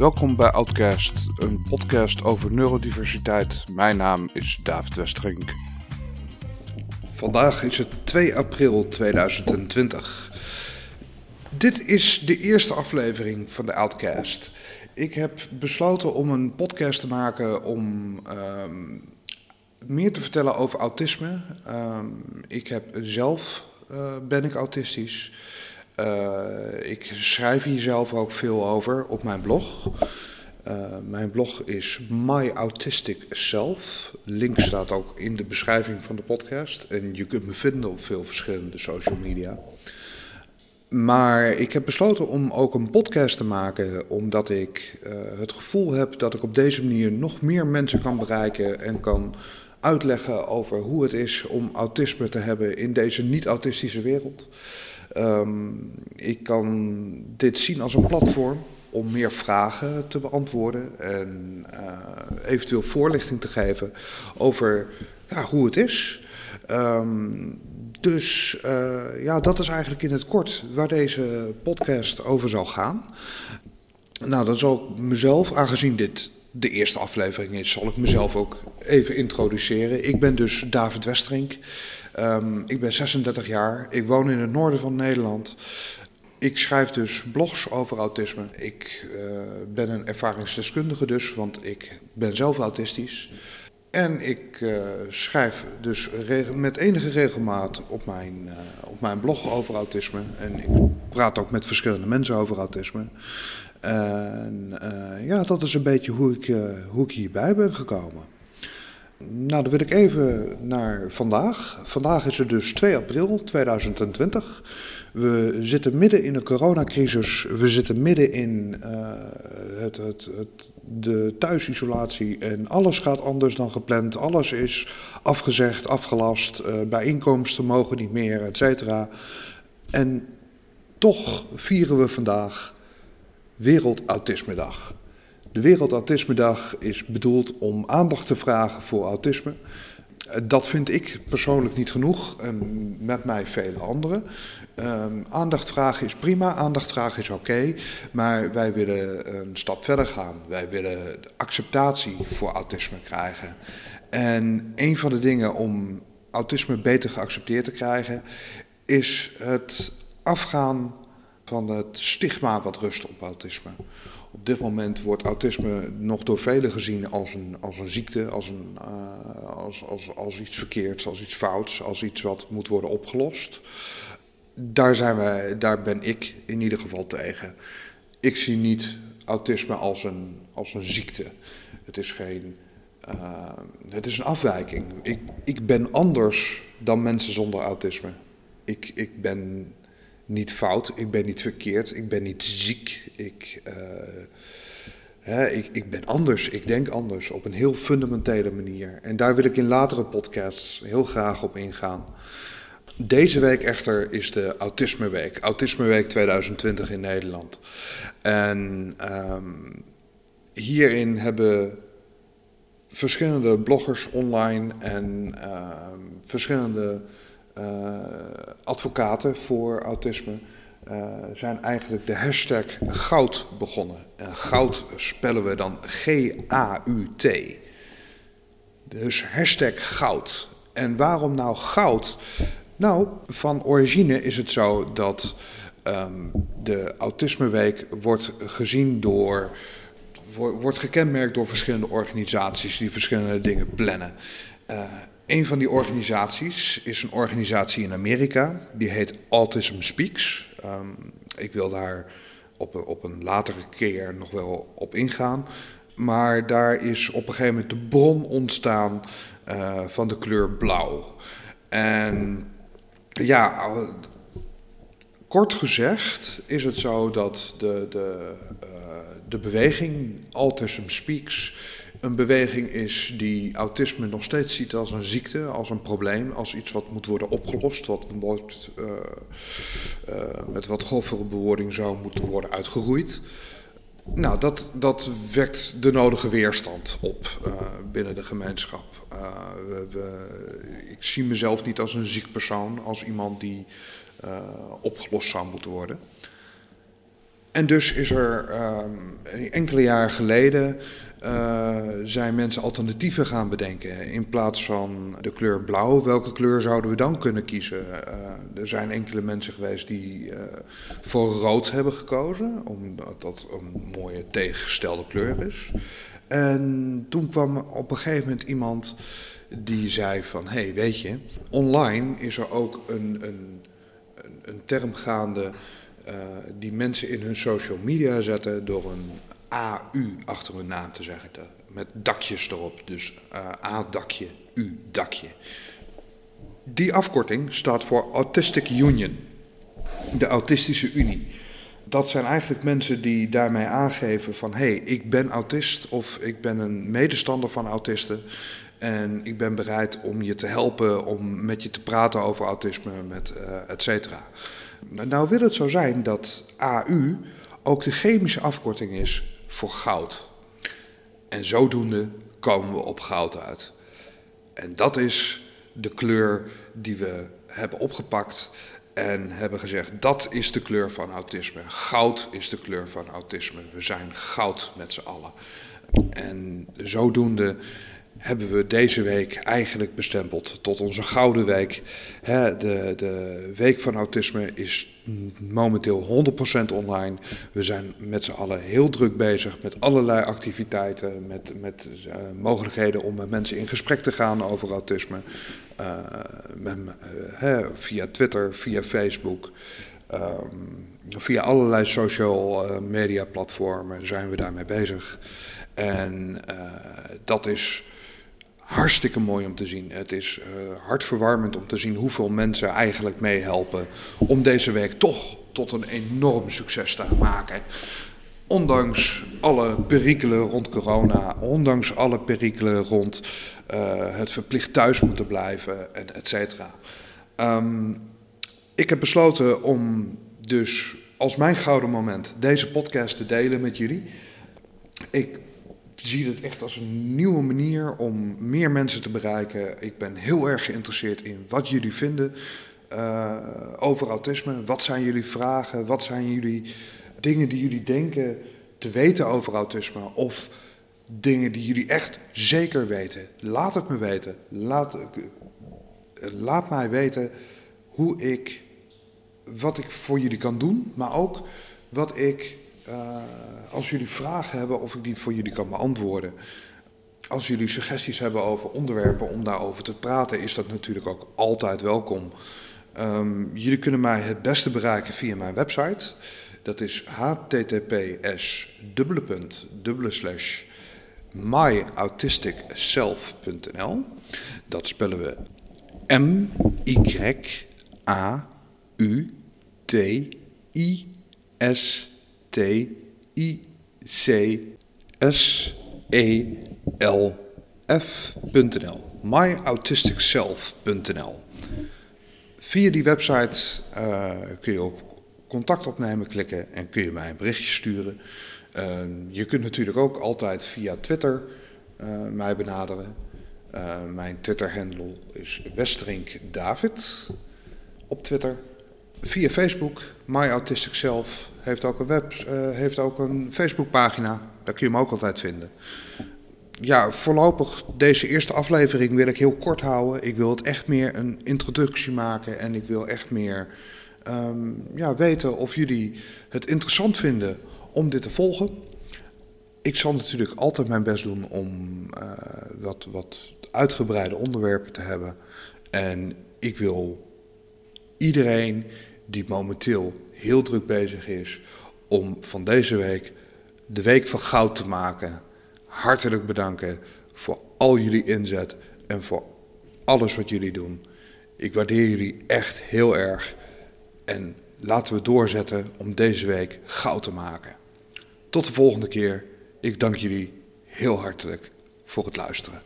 Welkom bij Outcast, een podcast over neurodiversiteit. Mijn naam is David Westerink. Vandaag is het 2 april 2020. Dit is de eerste aflevering van de Outcast. Ik heb besloten om een podcast te maken om ehm, meer te vertellen over autisme. Ehm, ik heb zelf uh, ben ik autistisch. Uh, ik schrijf hier zelf ook veel over op mijn blog. Uh, mijn blog is My Autistic Self. Link staat ook in de beschrijving van de podcast. En je kunt me vinden op veel verschillende social media. Maar ik heb besloten om ook een podcast te maken, omdat ik uh, het gevoel heb dat ik op deze manier nog meer mensen kan bereiken en kan uitleggen over hoe het is om autisme te hebben in deze niet-autistische wereld. Um, ik kan dit zien als een platform om meer vragen te beantwoorden en uh, eventueel voorlichting te geven over hoe het is. Um, dus uh, ja, dat is eigenlijk in het kort waar deze podcast over zal gaan. Nou, dan zal ik mezelf, aangezien dit de eerste aflevering is, zal ik mezelf ook even introduceren. Ik ben dus David Westerink. Um, ik ben 36 jaar. Ik woon in het noorden van Nederland. Ik schrijf dus blogs over autisme. Ik uh, ben een ervaringsdeskundige dus, want ik ben zelf autistisch. En ik uh, schrijf dus met enige regelmaat op mijn, uh, op mijn blog over autisme. En ik praat ook met verschillende mensen over autisme. En ja, dat is een beetje hoe ik, hoe ik hierbij ben gekomen. Nou, dan wil ik even naar vandaag. Vandaag is het dus 2 april 2020. We zitten midden in een coronacrisis. We zitten midden in uh, het, het, het, de thuisisolatie. En alles gaat anders dan gepland. Alles is afgezegd, afgelast. Uh, bijeenkomsten mogen niet meer, et cetera. En toch vieren we vandaag Wereld Autismedag. De Wereldautismedag is bedoeld om aandacht te vragen voor autisme. Dat vind ik persoonlijk niet genoeg, en met mij vele anderen. Um, aandacht vragen is prima, aandacht vragen is oké, maar wij willen een stap verder gaan. Wij willen acceptatie voor autisme krijgen. En een van de dingen om autisme beter geaccepteerd te krijgen, is het afgaan van het stigma wat rust op autisme. Op dit moment wordt autisme nog door velen gezien als een, als een ziekte, als, een, uh, als, als, als iets verkeerds, als iets fouts, als iets wat moet worden opgelost. Daar, zijn wij, daar ben ik in ieder geval tegen. Ik zie niet autisme als een, als een ziekte. Het is geen. Uh, het is een afwijking. Ik, ik ben anders dan mensen zonder autisme. Ik, ik ben niet fout, ik ben niet verkeerd, ik ben niet ziek. Ik, uh, hè, ik, ik ben anders, ik denk anders op een heel fundamentele manier. En daar wil ik in latere podcasts heel graag op ingaan. Deze week echter is de Autismeweek, Autismeweek 2020 in Nederland. En um, hierin hebben verschillende bloggers online en uh, verschillende advocaten voor autisme uh, zijn eigenlijk de hashtag goud begonnen. En goud spellen we dan G-A-U-T. Dus hashtag goud. En waarom nou goud? Nou, van origine is het zo dat um, de Autismeweek wordt gezien door wordt gekenmerkt door verschillende organisaties die verschillende dingen plannen. Uh, een van die organisaties is een organisatie in Amerika, die heet Autism Speaks. Um, ik wil daar op, op een latere keer nog wel op ingaan. Maar daar is op een gegeven moment de bron ontstaan uh, van de kleur blauw. En ja, kort gezegd is het zo dat de, de, uh, de beweging Autism Speaks een beweging is die autisme nog steeds ziet als een ziekte, als een probleem, als iets wat moet worden opgelost, wat wordt, uh, uh, met wat grovere bewoording zou moeten worden uitgeroeid. Nou, dat, dat wekt de nodige weerstand op uh, binnen de gemeenschap. We, ik zie mezelf niet als een ziek persoon, als iemand die opgelost zou moeten worden. En dus is er ehm, enkele jaren geleden uh, zijn mensen alternatieven gaan bedenken. In plaats van de kleur blauw, welke kleur zouden we dan kunnen kiezen? Uh, er zijn enkele mensen geweest die uh, voor rood hebben gekozen, omdat dat een mooie tegengestelde kleur is. En toen kwam op een gegeven moment iemand die zei van, hé hey, weet je, online is er ook een, een, een term gaande die mensen in hun social media zetten door een AU achter hun naam te zeggen. Met dakjes erop. Dus uh, A-dakje, U-dakje. Die afkorting staat voor Autistic Union. De Autistische Unie. Dat zijn eigenlijk mensen die daarmee aangeven van... hé, hey, ik ben autist of ik ben een medestander van autisten... En ik ben bereid om je te helpen, om met je te praten over autisme, met uh, et cetera. Nou wil het zo zijn dat AU ook de chemische afkorting is voor goud. En zodoende komen we op goud uit. En dat is de kleur die we hebben opgepakt en hebben gezegd dat is de kleur van autisme. Goud is de kleur van autisme. We zijn goud met z'n allen. En zodoende hebben we deze week eigenlijk bestempeld tot onze Gouden Week. de, de Week van Autisme is momenteel 100% online. We zijn met z'n allen heel druk bezig met allerlei activiteiten, met, met uh, mogelijkheden om met mensen in gesprek te gaan over autisme. Uh, met, uh, via Twitter, via Facebook, um, via allerlei social media platformen zijn we daarmee bezig. En dat is hartstikke mooi om te zien. Het is uh, hartverwarmend om te zien hoeveel mensen eigenlijk meehelpen om deze week toch tot een enorm succes te maken. Ondanks alle perikelen rond corona, ondanks alle perikelen rond uh, het verplicht thuis moeten blijven, en et cetera. Um, ik heb besloten om dus als mijn gouden moment deze podcast te delen met jullie. Ik zie het echt als een nieuwe manier om meer mensen te bereiken. Ik ben heel erg geïnteresseerd in wat jullie vinden uh, over autisme. Wat zijn jullie vragen? Wat zijn jullie dingen die jullie denken te weten over autisme? Of dingen die jullie echt zeker weten? Laat het me weten. Laat, laat mij weten hoe ik, wat ik voor jullie kan doen, maar ook wat ik uh, als jullie vragen hebben, of ik die voor jullie kan beantwoorden. Als jullie suggesties hebben over onderwerpen om daarover te praten, is dat natuurlijk ook altijd welkom. Um, jullie kunnen mij het beste bereiken via mijn website. Dat is https myautisticself.nl. Dat spellen we M Y A U T I S T I C S E L F.nl. myautisticself.nl. Via die website uh, kun je op contact opnemen klikken en kun je mij een berichtje sturen. Uh, je kunt natuurlijk ook altijd via Twitter uh, mij benaderen. mijn Twitter-handle is Westerink David op Twitter. Via Facebook, My Self, heeft ook een, web, uh, heeft ook een Facebookpagina. Daar kun je hem ook altijd vinden. Ja, voorlopig deze eerste aflevering wil ik heel kort houden. Ik wil het echt meer een introductie maken en ik wil echt meer um, ja, weten of jullie het interessant vinden om dit te volgen. Ik zal natuurlijk altijd mijn best doen om uh, wat, wat uitgebreide onderwerpen te hebben. En ik wil iedereen die momenteel heel druk bezig is om van deze week de week van goud te maken. Hartelijk bedanken voor al jullie inzet en voor alles wat jullie doen. Ik waardeer jullie echt heel erg en laten we doorzetten om deze week goud te maken. Tot de volgende keer. Ik dank jullie heel hartelijk voor het luisteren.